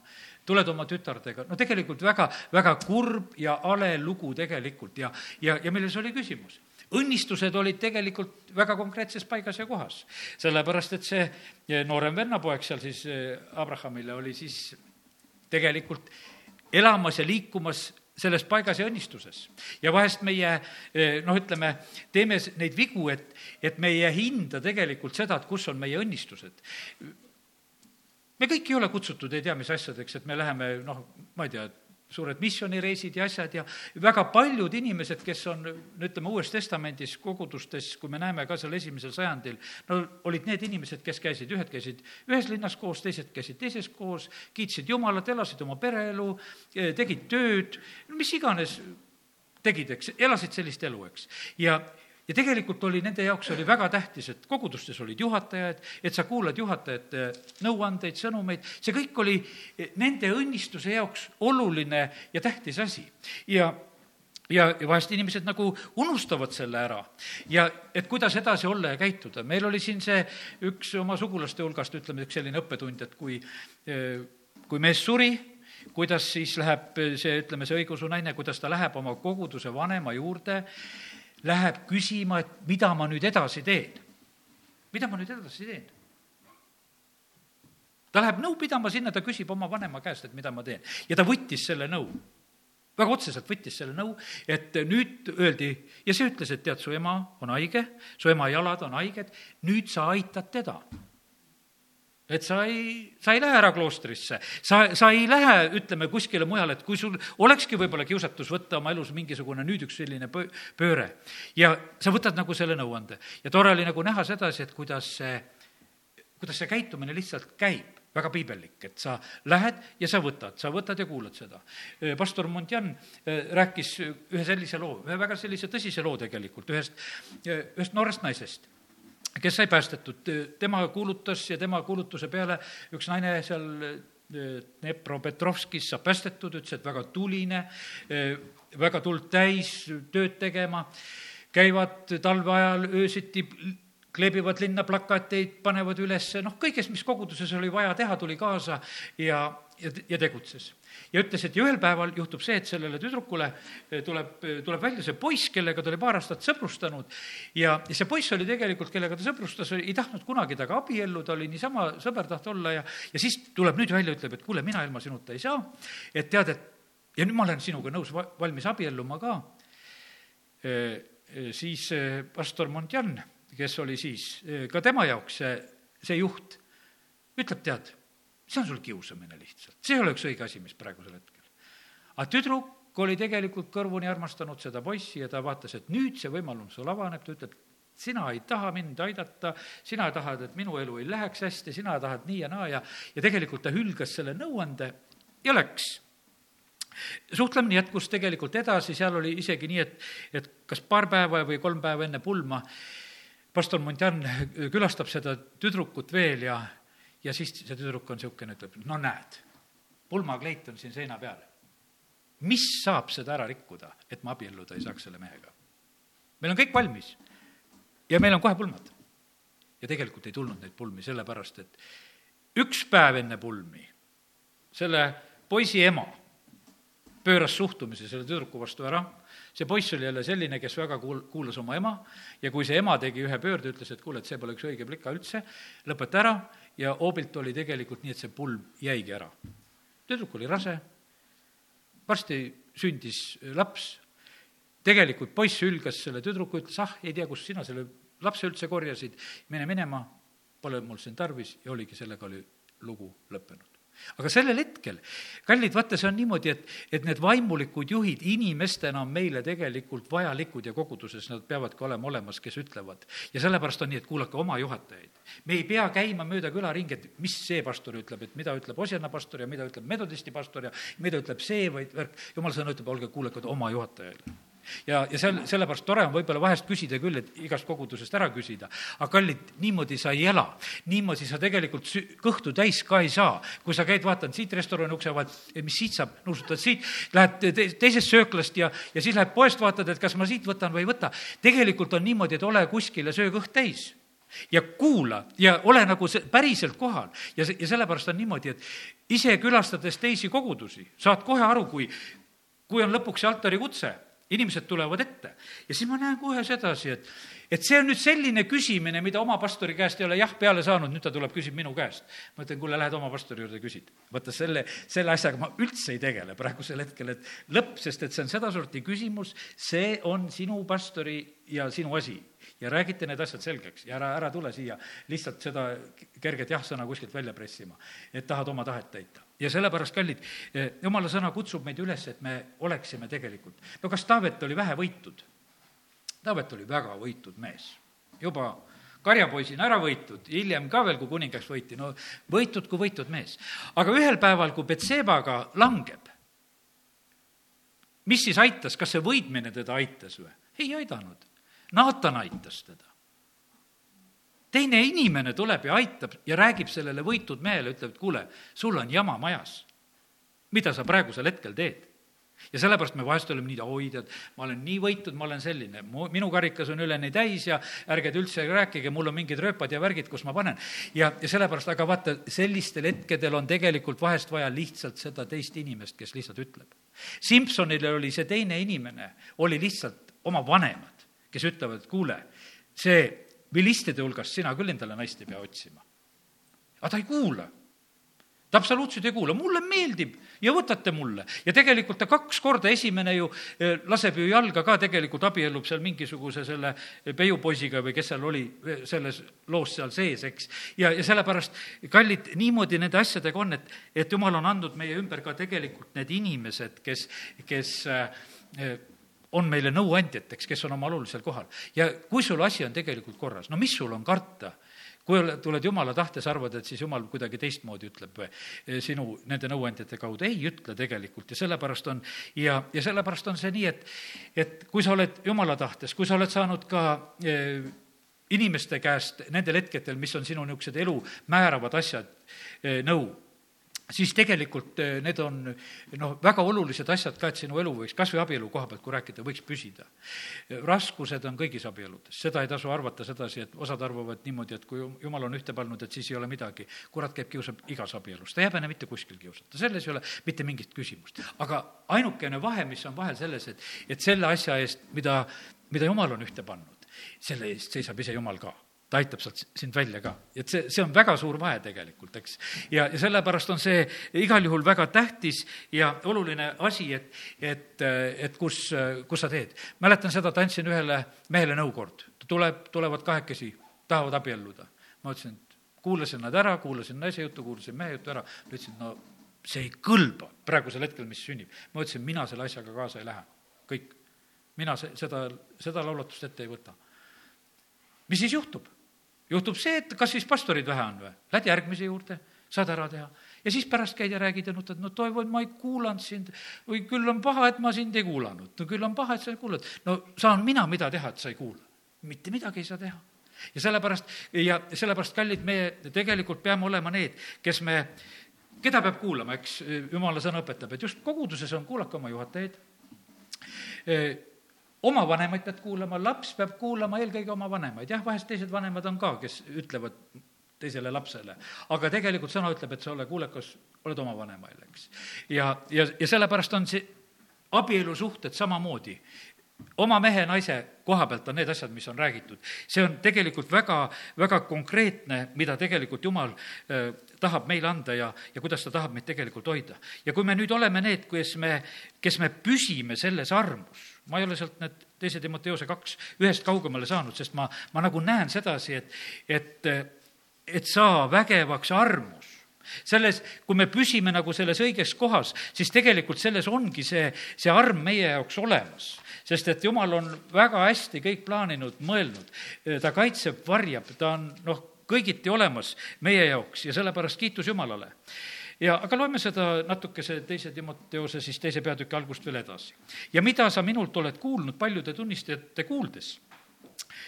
tuled oma tütardega, no tegelikult väga, väga kurb ja hale lugu tegelikult ja, ja, ja milles oli küsimus õnnistused olid tegelikult väga konkreetses paigas ja kohas. sellepärast, et see eh, noorem vennapoeg seal siis eh, Abrahamile oli siis tegelikult elamas ja liikumas selles paigas ja õnnistuses. ja vahest meie eh, noh, ütleme, teeme neid vigu, et, et me ei hinda tegelikult seda, et kus on meie õnnistused me kõik ei ole kutsutud ei tea mis asjadeks, et me läheme noh, ma ei tea, suured missioonireisid ja asjad ja väga paljud inimesed, kes on, no ütleme, Uues Testamendis kogudustes, kui me näeme ka seal esimesel sajandil, no olid need inimesed, kes käisid, ühed käisid ühes linnas koos, teised käisid teises koos, kiitsid Jumalat, elasid oma pereelu, tegid tööd, mis iganes tegid, eks, elasid sellist elu, eks. ja, ja tegelikult oli nende jaoks oli väga tähtis, et kogudustes olid juhatajad, et sa kuulad juhatajate nõuandeid, sõnumeid, see kõik oli nende õnnistuse jaoks oluline ja tähtis asi. ja ja, ja vahest inimesed nagu unustavad selle ära ja et kuidas edasi olla ja käituda. meil oli siin see üks oma sugulaste hulgast, ütleme, üks selline õppetund, et kui, kui mees suri, kuidas siis läheb see, ütleme, see õigeusu naine, kuidas ta läheb oma koguduse vanema juurde läheb küsima, et mida ma nüüd edasi teen. mida ma nüüd edasi teen? ta läheb nõu pidama sinna, ta küsib oma vanema käest, et mida ma teen. ja ta võttis selle nõu. väga otseselt võttis selle nõu, et nüüd öeldi, ja see ütles, et tead, su ema on haige, su ema jalad on haiged, nüüd sa aitad teda et sa ei, sa ei lähe ära kloostrisse, sa, sa ei lähe, ütleme, kuskile mujale, et kui sul olekski võib-olla kiusatus võtta oma elus mingisugune nüüd üks selline pöö-, pööre. Ja sa võtad nagu selle nõuande. ja tore oli nagu näha sedasi, et kuidas see, kuidas see käitumine lihtsalt käib. Väga piibellik, et sa lähed ja sa võtad, sa võtad ja kuulad seda. pastor Montjan äh, rääkis ühe sellise loo, ühe väga sellise tõsise loo tegelikult ühest, ühest noorest naisest kes sai päästetud, tema kuulutas ja tema kuulutuse peale üks naine seal Dnepropetrovskis saab päästetud, ütles, et väga tuline, väga tuld täis tööd tegema, käivad talve ajal öösiti kleebivad linna plakateid, panevad üles, noh, kõigest, mis koguduses oli vaja teha, tuli kaasa ja, ja, ja tegutses. ja ütles, et ja ühel päeval juhtub see, et sellele tüdrukule eh, tuleb, tuleb välja see poiss, kellega ta oli paar aastat sõbrustanud ja, ja see poiss oli tegelikult, kellega ta sõbrustas, ei tahtnud kunagi temaga abielluda, oli niisama sõber taht olla ja, ja siis tuleb nüüd välja, ütleb, et kuule, mina ilma sinuta ei saa, et tead, et ja nüüd ma olen sinuga nõus va-, valmis abielluma ka, eh, eh, siis pastor Montjan kes oli siis eh, ka tema jaoks see, see juht, ütleb, tead, see on sul kiusamine lihtsalt, see ei ole üks õige asi, mis praegusel hetkel. aga tüdruk oli tegelikult kõrvuni armastanud seda poissi ja ta vaatas, et nüüd see võimalus sul avaneb, ta ütleb, sina ei taha mind aidata, sina tahad, et minu elu ei läheks hästi, sina tahad nii ja naa ja, ja tegelikult ta hülgas selle nõuande ja läks. Suhtlemine jätkus tegelikult edasi, seal oli isegi nii, et, et kas paar päeva või kolm päeva enne pulma pastor Montjan külastab seda tüdrukut veel ja, ja siis see tüdruk on niisugune, ütleb, no näed, pulmakleit on siin seina peal. mis saab seda ära rikkuda, et ma abielluda ei saaks selle mehega? meil on kõik valmis ja meil on kohe pulmad. ja tegelikult ei tulnud neid pulmi sellepärast, et üks päev enne pulmi selle poisi ema pööras suhtumise selle tüdruku vastu ära see poiss oli jälle selline, kes väga kuul-, kuulas oma ema. Ja kui see ema tegi ühe pöörde, ütles, et kuule, et see pole üks õige plika üldse, lõpeta ära. Ja hoobilt oli tegelikult nii, et see pulm jäigi ära. tüdruk oli rase, varsti sündis laps, tegelikult poiss hülgas selle tüdruku, ütles, ah, ei tea, kust sina selle lapse üldse korjasid, mine minema, pole mul sind tarvis. Ja oligi, sellega oli lugu lõppenud aga sellel hetkel, kallid, vaata, see on niimoodi, et, et need vaimulikud juhid inimestena on meile tegelikult vajalikud ja koguduses nad peavadki olema olemas, kes ütlevad. ja sellepärast on nii, et kuulake oma juhatajaid. me ei pea käima mööda küla ringi, et mis see pastor ütleb, et mida ütleb Osjana pastor ja mida ütleb metodisti pastor ja mida ütleb see või värk, jumal sõna ütleb, olge kuulekad oma juhatajaile ja, ja seal, sellepärast tore on võib-olla vahest küsida küll, et igast kogudusest ära küsida, aga kallid, niimoodi sa ei ela. niimoodi sa tegelikult sü-, kõhtu täis ka ei saa. kui sa käid, vaatad siit restorani ukse vahelt, mis siit saab, nuusutad siit, lähed te-, teisest sööklast ja, ja siis lähed poest, vaatad, et kas ma siit võtan või ei võta. tegelikult on niimoodi, et ole kuskil ja söö kõht täis ja kuula ja ole nagu see, päriselt kohal. ja see, ja sellepärast on niimoodi, et ise külastades teisi kogudusi, saad kohe aru, kui, kui on lõpuks see altari kutse inimesed tulevad ette. ja siis ma näen kohe sedasi, et, et see on nüüd selline küsimine, mida oma pastori käest ei ole jah peale saanud, nüüd ta tuleb, küsib minu käest. ma ütlen, kuule, lähed oma pastori juurde, küsid. vaata, selle, selle asjaga ma üldse ei tegele praegusel hetkel, et lõpp, sest et see on sedasorti küsimus, see on sinu pastori ja sinu asi ja räägite need asjad selgeks ja ära, ära tule siia lihtsalt seda kerget jah-sõna kuskilt välja pressima, et tahad oma tahet täita. ja sellepärast, kallid, eh, jumala sõna kutsub meid üles, et me oleksime tegelikult, no kas Taavet oli vähe võitud? Taavet oli väga võitud mees, juba karjapoisina ära võitud, hiljem ka veel, kui kuningaks võiti, no võitud kui võitud mees. aga ühel päeval, kui Betsebaga langeb, mis siis aitas, kas see võidmine teda aitas või? ei aidanud Naatan aitas teda. teine inimene tuleb ja aitab ja räägib sellele võitud mehele, ütleb, et kuule, sul on jama majas. mida sa praegusel hetkel teed? ja sellepärast me vahest oleme nii, oi tead, ma olen nii võitud, ma olen selline, mu, minu karikas on üleni täis ja ärge te üldse rääkige, mul on mingid rööpad ja värgid, kus ma panen. ja, ja sellepärast, aga vaata, sellistel hetkedel on tegelikult vahest vaja lihtsalt seda teist inimest, kes lihtsalt ütleb. Simsonile oli see teine inimene, oli lihtsalt oma vanemad kes ütlevad, et kuule, see vilistide hulgast sina küll endale naist ei pea otsima. aga ta ei kuula ta absoluutselt ei kuula, mulle meeldib ja võtate mulle. ja tegelikult ta kaks korda, esimene ju eh, laseb ju jalga ka, tegelikult abiellub seal mingisuguse selle peiupoisiga või kes seal oli eh, selles loos seal sees, eks. ja, ja sellepärast, kallid, niimoodi nende asjadega on, et, et jumal on andnud meie ümber ka tegelikult need inimesed, kes, kes äh, on meile nõuandjateks, kes on oma olulisel kohal. ja kui sul asi on tegelikult korras, no mis sul on karta? kui tuled jumala tahtes, arvad, et siis jumal kuidagi teistmoodi ütleb eh, sinu nende nõuandjate kaudu, ei ütle tegelikult ja sellepärast on, ja, ja sellepärast on see nii, et, et kui sa oled jumala tahtes, kui sa oled saanud ka eh, inimeste käest nendel hetkedel, mis on sinu niisugused elu määravad asjad eh,, nõu siis tegelikult eh, need on noh, väga olulised asjad ka, et sinu elu võiks, kas või abielu koha pealt, kui rääkida, võiks püsida. raskused on kõigis abieludes, seda ei tasu arvata sedasi, et osad arvavad niimoodi, et kui jumal on ühte pannud, et siis ei ole midagi. kurat käib, kiusab igas abielus, ta ei häbene mitte kuskil kiusata, selles ei ole mitte mingit küsimust. aga ainukene vahe, mis on vahel selles, et, et selle asja eest, mida, mida jumal on ühte pannud, selle eest seisab ise jumal ka ta aitab sealt sind välja ka. et see, see on väga suur vahe tegelikult, eks. ja, ja sellepärast on see igal juhul väga tähtis ja oluline asi, et, et, et kus, kus sa teed. mäletan seda, et andsin ühele mehele nõu kord. tuleb, tulevad kahekesi, tahavad abielluda. ma ütlesin, et kuulasin nad ära, kuulasin naise juttu, kuulasin mehe juttu ära, ütlesin, no see ei kõlba praegusel hetkel, mis sünnib. ma ütlesin, mina selle asjaga kaasa ei lähe, kõik. mina se-, seda, seda laulatust ette ei võta. mis siis juhtub? Juhtub see, et kas siis pastorid vähe on või? Lähed järgmise juurde, saad ära teha. ja siis pärast käid ja räägid ja nutad, no Toivo, ma ei kuulanud sind või küll on paha, et ma sind ei kuulanud, no küll on paha, et sa ei kuulanud. no saan mina mida teha, et sa ei kuula? mitte midagi ei saa teha. ja sellepärast, ja sellepärast, kallid, me tegelikult peame olema need, kes me, keda peab kuulama, eks jumala sõna õpetab, et just koguduses on, kuulake oma juhatajaid oma vanemaid pead kuulama, laps peab kuulama eelkõige oma vanemaid, jah, vahest teised vanemad on ka, kes ütlevad teisele lapsele, aga tegelikult sõna ütleb, et sa ole kuulekas, oled oma vanemaile, eks. ja, ja, ja sellepärast on see abielusuhted samamoodi oma mehe, naise koha pealt on need asjad, mis on räägitud. see on tegelikult väga, väga konkreetne, mida tegelikult Jumal äh, tahab meile anda ja, ja kuidas ta tahab meid tegelikult hoida. ja kui me nüüd oleme need, kes me, kes me püsime selles armus, ma ei ole sealt need teise Timoteose kaks ühest kaugemale saanud, sest ma, ma nagu näen sedasi, et, et, et saa vägevaks armus. Selles, kui me püsime nagu selles õiges kohas, siis tegelikult selles ongi see, see arm meie jaoks olemas. sest et jumal on väga hästi kõik plaaninud, mõelnud, ta kaitseb, varjab, ta on noh, kõigiti olemas meie jaoks ja sellepärast kiitus Jumalale ja aga loeme seda natukese teise Timoteose siis teise peatüki algust veel edasi. ja mida sa minult oled kuulnud paljude tunnistajate kuuldes,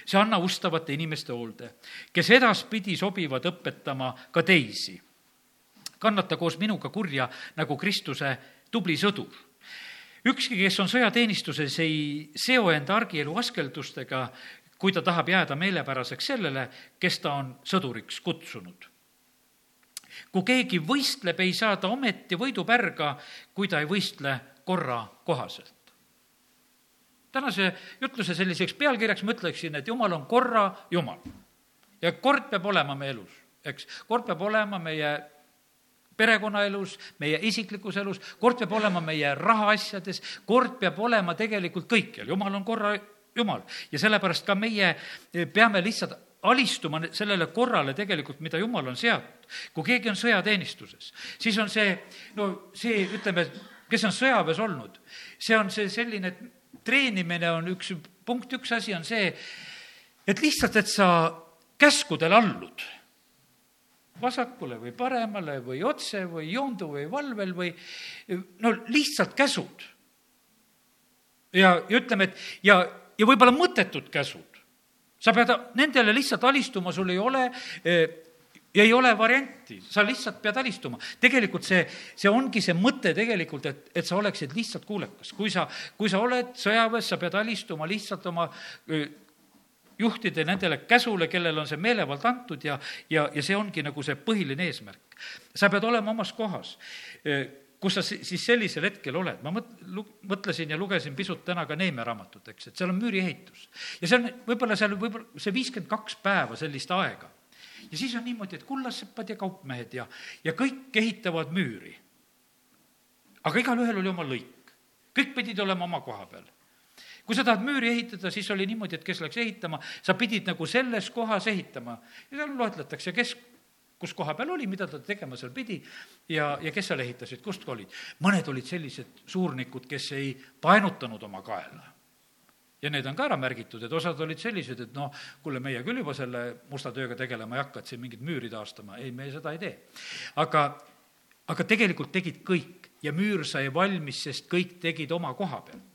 see anna ustavate inimeste hoolde, kes edaspidi sobivad õpetama ka teisi. kannata koos minuga kurja nagu Kristuse tubli sõdur ükski, kes on sõjateenistuses, ei seo enda argielu askeldustega, kui ta tahab jääda meelepäraseks sellele, kes ta on sõduriks kutsunud kui keegi võistleb, ei saa ta ometi võidupärga, kui ta ei võistle korra kohaselt. tänase jutluse selliseks pealkirjaks ma ütleksin, et jumal on korra jumal. ja kord peab olema meie elus, eks, kord peab olema meie perekonnaelus, meie isiklikus elus, kord peab olema meie rahaasjades, kord peab olema tegelikult kõikjal, jumal on korra jumal ja sellepärast ka meie peame lihtsalt alistuma sellele korrale tegelikult, mida jumal on seadnud. kui keegi on sõjateenistuses, siis on see, no see, ütleme, kes on sõjaväes olnud, see on see selline, et treenimine on üks, punkt üks asi on see, et lihtsalt, et sa käskudele allud vasakule või paremale või otse või joondu või valvel või no lihtsalt käsud. ja, ja ütleme, et ja, ja võib-olla mõttetud käsud sa pead nendele lihtsalt alistuma, sul ei ole eh, ei ole varianti, sa lihtsalt pead alistuma. tegelikult see, see ongi see mõte tegelikult, et, et sa oleksid lihtsalt kuulekas. kui sa, kui sa oled sõjaväes, sa pead alistuma lihtsalt oma eh, juhtide nendele käsule, kellel on see meelevald antud ja, ja, ja see ongi nagu see põhiline eesmärk. sa pead olema omas kohas eh, kus sa siis sellisel hetkel oled, ma mõt-, mõtlesin ja lugesin pisut täna ka Neeme raamatut, eks, et seal on müüriehitus. ja see on võib-olla seal võib-olla see viiskümmend kaks päeva sellist aega. ja siis on niimoodi, et kullaseppad ja kaupmehed ja, ja kõik ehitavad müüri. aga igalühel oli oma lõik, kõik pidid olema oma koha peal kui sa tahad müüri ehitada, siis oli niimoodi, et kes läks ehitama, sa pidid nagu selles kohas ehitama ja seal loetletakse, kes kus koha peal oli, mida ta tegema seal pidi ja, ja kes seal ehitasid, kust olid. mõned olid sellised suurnikud, kes ei painutanud oma kaela. ja need on ka ära märgitud, et osad olid sellised, et noh, kuule, meie küll juba selle musta tööga tegelema ei hakka, et siin mingit müüri taastama, ei, me seda ei tee. aga, aga tegelikult tegid kõik ja müür sai valmis, sest kõik tegid oma koha pealt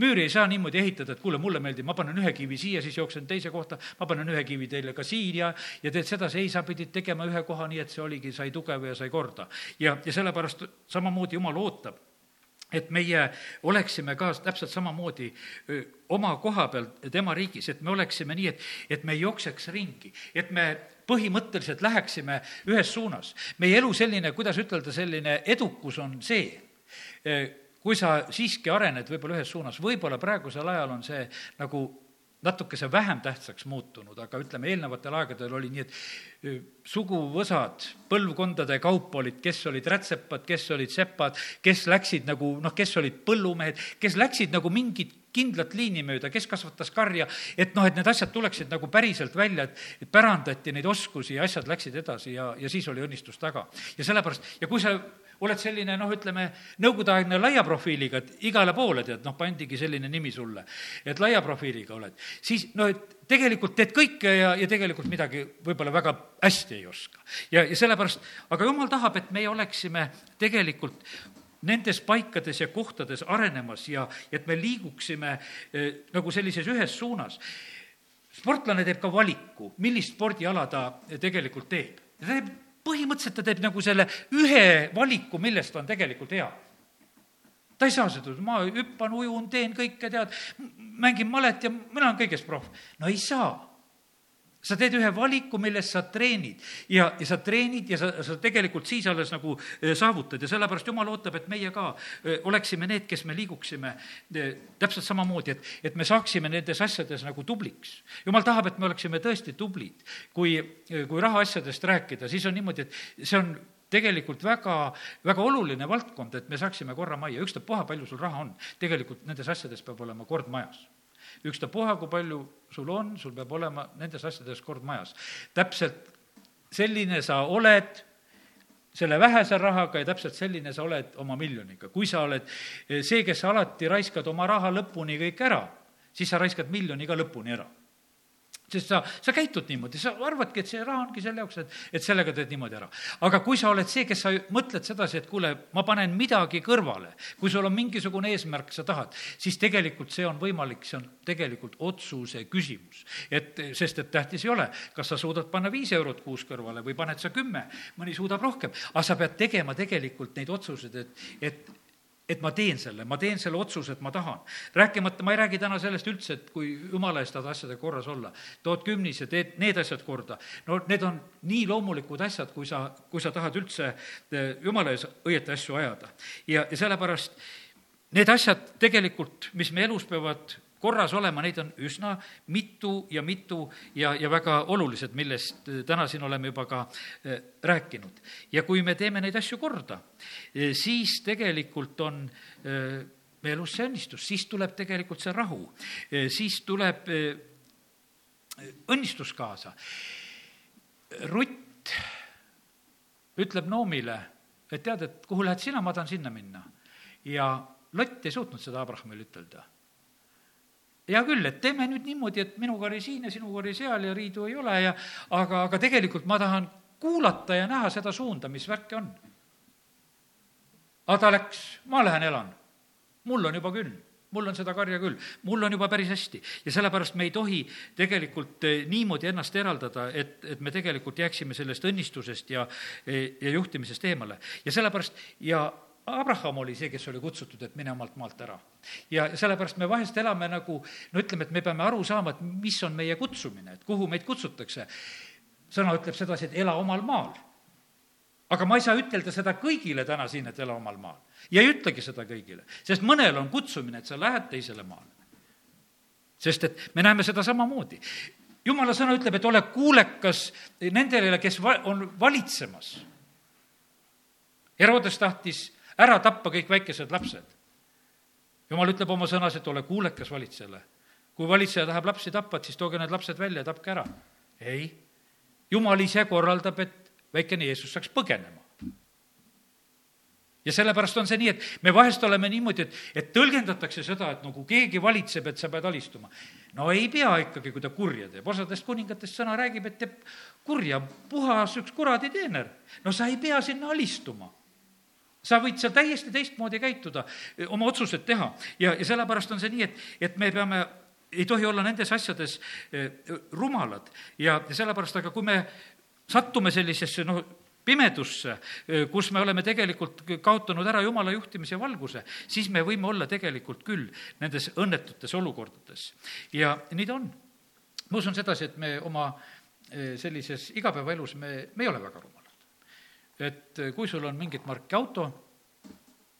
müüri ei saa niimoodi ehitada, et kuule, mulle meeldib, ma panen ühe kivi siia, siis jooksen teise kohta, ma panen ühe kivi teile ka siin ja, teed sedasi, ei, sa pidid tegema ühe koha nii, et see oligi, sai tugev ja sai korda. ja, ja sellepärast samamoodi Jumal ootab et meie oleksime ka täpselt samamoodi oma koha peal tema riigis, et me oleksime nii, et, et me ei jookseks ringi, et me põhimõtteliselt läheksime ühes suunas. meie elu selline, kuidas ütelda, selline edukus on see, kui sa siiski arened võib-olla ühes suunas, võib-olla praegusel ajal on see nagu natukese vähem tähtsaks muutunud, aga ütleme, eelnevatel aegadel oli nii, et suguvõsad põlvkondade kaupa olid, kes olid rätsepad, kes olid sepad, kes läksid nagu noh, kes olid põllumehed, kes läksid nagu mingit kindlat liini mööda, kes kasvatas karja, et noh, et need asjad tuleksid nagu päriselt välja, et, et pärandati neid oskusi ja asjad läksid edasi ja, ja siis oli õnnistus taga. ja sellepärast, ja kui sa oled selline noh, ütleme, nõukogudeaegne laia profiiliga, et igale poole tead, noh, pandigi selline nimi sulle, et laia profiiliga oled, siis no et tegelikult teed kõike ja, ja tegelikult midagi võib-olla väga hästi ei oska. ja, ja sellepärast, aga jumal tahab, et meie oleksime tegelikult nendes paikades ja kohtades arenemas ja, ja et me liiguksime eh, nagu sellises ühes suunas. sportlane teeb ka valiku, millist spordiala ta tegelikult teeb. ta teeb põhimõtteliselt ta teeb nagu selle ühe valiku, millest on tegelikult hea. ta ei saa seda, ma hüppan, ujun, teen kõike, tead, mängin malet ja mina olen kõiges proff. no ei saa sa teed ühe valiku, milles sa treenid ja, ja sa treenid ja sa, sa tegelikult siis alles nagu eh, saavutad ja sellepärast Jumal ootab, et meie ka eh, oleksime need, kes me liiguksime eh, täpselt samamoodi, et, et me saaksime nendes asjades nagu tubliks. Jumal tahab, et me oleksime tõesti tublid. kui, kui rahaasjadest rääkida, siis on niimoodi, et see on tegelikult väga, väga oluline valdkond, et me saaksime korra majja, ükstapuha, palju sul raha on. tegelikult nendes asjades peab olema kord majas ükstapuha, kui palju sul on, sul peab olema nendes asjades kord majas. täpselt selline sa oled selle vähese rahaga ja täpselt selline sa oled oma miljoniga. kui sa oled see, kes alati raiskad oma raha lõpuni kõik ära, siis sa raiskad miljoni ka lõpuni ära sest sa, sa käitud niimoodi, sa arvadki, et see raha ongi selle jaoks, et, et sellega teed niimoodi ära. aga kui sa oled see, kes sa mõtled sedasi, et kuule, ma panen midagi kõrvale, kui sul on mingisugune eesmärk, sa tahad, siis tegelikult see on võimalik, see on tegelikult otsuse küsimus. et, sest et tähtis ei ole, kas sa suudad panna viis eurot kuus kõrvale või paned sa kümme, mõni suudab rohkem, aga sa pead tegema tegelikult neid otsuseid, et, et et ma teen selle, ma teen selle otsuse, et ma tahan. rääkimata, ma ei räägi täna sellest üldse, et kui jumala eest tahad asjadega korras olla, tood kümnise, teed need asjad korda. no need on nii loomulikud asjad, kui sa, kui sa tahad üldse eh, jumala ees õieti asju ajada. ja, ja sellepärast need asjad tegelikult, mis me elus peavad korras olema, neid on üsna mitu ja mitu ja, ja väga olulised, millest äh, täna siin oleme juba ka äh, rääkinud. ja kui me teeme neid asju korda, äh, siis tegelikult on meie elus see õnnistus, siis tuleb tegelikult see rahu, siis tuleb õnnistus kaasa. Rutt ütleb Noomile, et tead, et kuhu lähed sina, ma tahan sinna minna. ja Lott ei suutnud seda Abrahamile ütelda hea küll, et teeme nüüd niimoodi, et minuga oli siin ja sinuga oli seal ja riidu ei ole ja aga, aga tegelikult ma tahan kuulata ja näha seda suunda, mis värki on. aga ta läks, ma lähen elan. mul on juba küll, mul on seda karja küll, mul on juba päris hästi. ja sellepärast me ei tohi tegelikult eh, niimoodi ennast eraldada, et, et me tegelikult jääksime sellest õnnistusest ja, ja juhtimisest eemale. ja sellepärast ja Abraham oli see, kes oli kutsutud, et mine omalt maalt ära. ja sellepärast me vahest elame nagu, no ütleme, et me peame aru saama, et mis on meie kutsumine, et kuhu meid kutsutakse. sõna ütleb sedasi, et ela omal maal. aga ma ei saa ütelda seda kõigile täna siin, et ela omal maal. ja ei ütlegi seda kõigile, sest mõnel on kutsumine, et sa lähed teisele maale. sest et me näeme seda samamoodi jumala sõna ütleb, et ole kuulekas nendele, kes va-, on valitsemas. Herodes tahtis ära tappa kõik väikesed lapsed. jumal ütleb oma sõnas, et ole kuulekas valitsejale. kui valitseja tahab lapsi tappa, et siis tooge need lapsed välja ja tapke ära. ei, jumal ise korraldab, et väikene Jeesus saaks põgenema ja sellepärast on see nii, et me vahest oleme niimoodi, et, et tõlgendatakse seda, et nagu keegi valitseb, et sa pead alistuma. no ei pea ikkagi, kui ta kurja teeb, osadest kuningatest sõna räägib, et teeb kurja, puhas üks kuradi teener. no sa ei pea sinna alistuma sa võid seal täiesti teistmoodi käituda, oma otsused teha ja, ja sellepärast on see nii, et, et me peame ei tohi olla nendes asjades rumalad ja, sellepärast, aga kui me sattume sellisesse noh, pimedusse, kus me oleme tegelikult kaotanud ära jumala juhtimise valguse, siis me võime olla tegelikult küll nendes õnnetutes olukordades. ja nii ta on. ma usun sedasi, et me oma sellises igapäevaelus, me, me ei ole väga rumalad. Et kui sul on mingit marki auto,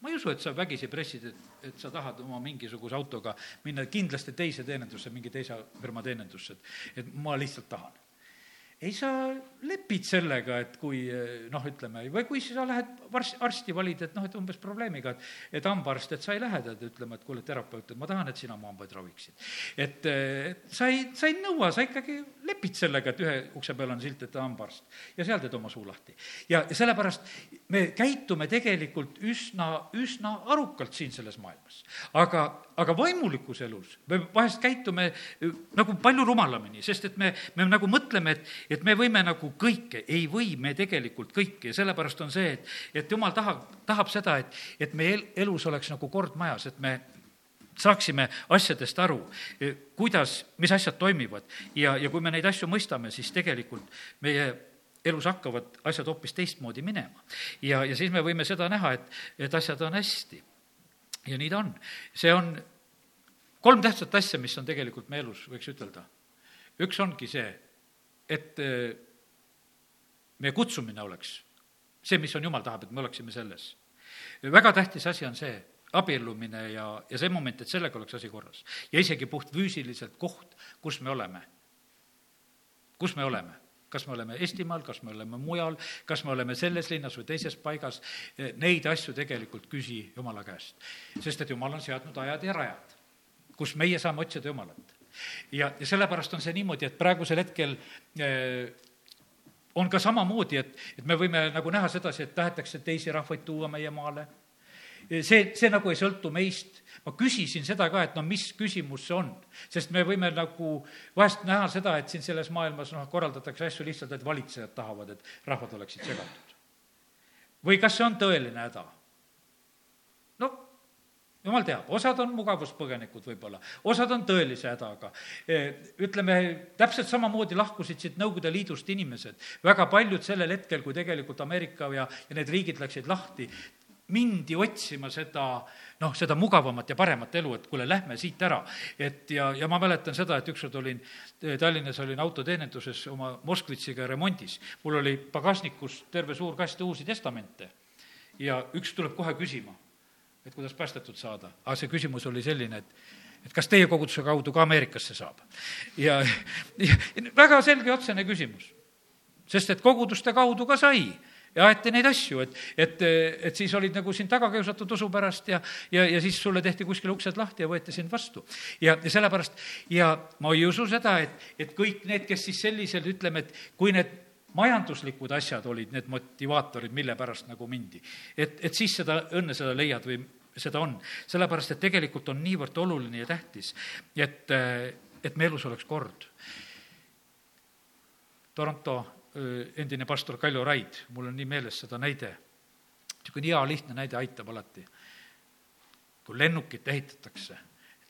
ma ei usu, et sa vägisi pressid, et, et sa tahad oma mingisuguse autoga minna kindlasti teise teenindusse, mingi teise firma teenindusse, et, et ma lihtsalt tahan ei, sa lepid sellega, et kui noh, ütleme, või kui sa lähed varsti, arsti valid, et noh, et umbes probleemiga, et et hambaarst, et sa ei lähe tead ütlema, et kuule, terapeut, et ma tahan, et sina mu hambaid raviksid. et, et sa ei, sa ei nõua, sa ikkagi lepid sellega, et ühe ukse peal on silt, et hambaarst. ja seal teed oma suu lahti. ja, ja sellepärast me käitume tegelikult üsna, üsna arukalt siin selles maailmas. aga, aga vaimulikus elus me vahest käitume nagu palju rumalamini, sest et me, me nagu mõtleme, et et me võime nagu kõike, ei või me tegelikult kõike ja sellepärast on see, et, et jumal tahab, tahab seda, et, et meie elus oleks nagu kord majas, et me saaksime asjadest aru, kuidas, mis asjad toimivad ja, ja kui me neid asju mõistame, siis tegelikult meie elus hakkavad asjad hoopis teistmoodi minema. ja, ja siis me võime seda näha, et, et asjad on hästi. ja nii ta on. see on kolm tähtsat asja, mis on tegelikult meie elus, võiks ütelda. üks ongi see, et äh, meie kutsumine oleks see, mis on Jumal tahab, et me oleksime selles. väga tähtis asi on see, abiellumine ja, ja see moment, et sellega oleks asi korras. ja isegi puhtfüüsiliselt koht, kus me oleme. kus me oleme kas me oleme Eestimaal, kas me oleme mujal, kas me oleme selles linnas või teises paigas, neid asju tegelikult küsi Jumala käest. sest et Jumal on seadnud ajad ja rajad, kus meie saame otsida Jumalat ja, ja sellepärast on see niimoodi, et praegusel hetkel äh, on ka samamoodi, et, et me võime nagu näha sedasi, et tahetakse teisi rahvaid tuua meie maale. see, see nagu ei sõltu meist. ma küsisin seda ka, et no mis küsimus see on, sest me võime nagu vahest näha seda, et siin selles maailmas noh, korraldatakse asju lihtsalt, et valitsejad tahavad, et rahvad oleksid segatud. või kas see on tõeline häda? Jumal teab, osad on mugavuspõgenikud võib-olla, osad on tõelise hädaga. E, ütleme, täpselt samamoodi lahkusid siit Nõukogude Liidust inimesed, väga paljud sellel hetkel, kui tegelikult Ameerika ja, ja need riigid läksid lahti, mindi otsima seda noh, seda mugavamat ja paremat elu, et kuule, lähme siit ära. et ja, ja ma mäletan seda, et ükskord olin Tallinnas, olin autoteeninduses oma Moskvitšiga remondis. mul oli pagasnikus terve suur kast uusi testamente ja üks tuleb kohe küsima et kuidas päästetud saada. aga see küsimus oli selline, et et kas teie koguduse kaudu ka Ameerikasse saab? ja, ja väga selge otsene küsimus. sest et koguduste kaudu ka sai ja aeti neid asju, et, et, et siis olid nagu sind taga kiusatud usu pärast ja, ja, ja siis sulle tehti kuskil uksed lahti ja võeti sind vastu. ja, ja sellepärast, ja ma ei usu seda, et, et kõik need, kes siis sellisel, ütleme, et kui need majanduslikud asjad olid need motivaatorid, mille pärast nagu mindi. et, et siis seda õnne seda leiad või seda on. sellepärast, et tegelikult on niivõrd oluline ja tähtis, et, et meie elus oleks kord. Toronto endine pastor Kaljo Raid, mul on nii meeles seda näide, niisugune hea lihtne näide aitab alati. kui lennukit ehitatakse,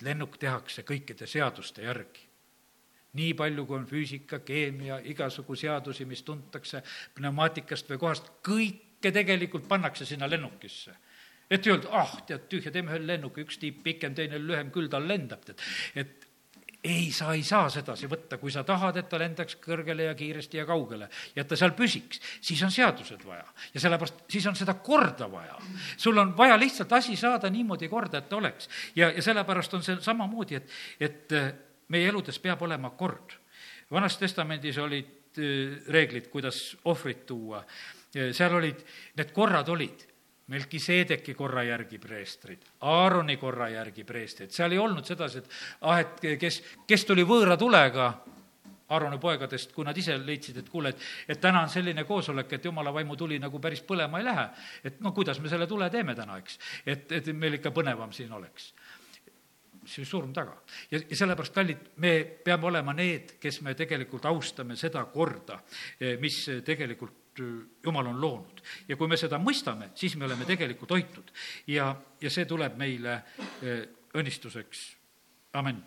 lennuk tehakse kõikide seaduste järgi nii palju, kui on füüsika, keemia, igasugu seadusi, mis tuntakse pneumaatikast või kohast, kõike tegelikult pannakse sinna lennukisse. et ei öelda, ah, tead, tühja, teeme ühe lennuki, üks tiib pikem, teine lühem, küll tal lendab, tead. et ei, sa ei saa sedasi võtta, kui sa tahad, et ta lendaks kõrgele ja kiiresti ja kaugele ja et ta seal püsiks, siis on seadused vaja. ja sellepärast, siis on seda korda vaja. sul on vaja lihtsalt asi saada niimoodi korda, et ta oleks. ja, ja sellepärast on see samamoodi, et, et meie eludes peab olema kord. vanas testamendis olid äh, reeglid, kuidas ohvrit tuua, seal olid, need korrad olid Melkiseedeki korra järgi preestrid, Aaroni korra järgi preestrid, seal ei olnud sedasi, et ah, et kes, kes tuli võõra tulega, Aaroni poegadest, kui nad ise leidsid, et kuule, et, et täna on selline koosolek, et jumala vaimu tuli nagu päris põlema ei lähe. et no kuidas me selle tule teeme täna, eks. et, et meil ikka põnevam siin oleks see surm taga. ja, ja sellepärast, kallid, me peame olema need, kes me tegelikult austame seda korda, eh, mis tegelikult jumal on loonud. ja kui me seda mõistame, siis me oleme tegelikult hoitud ja, ja see tuleb meile õnnistuseks, amin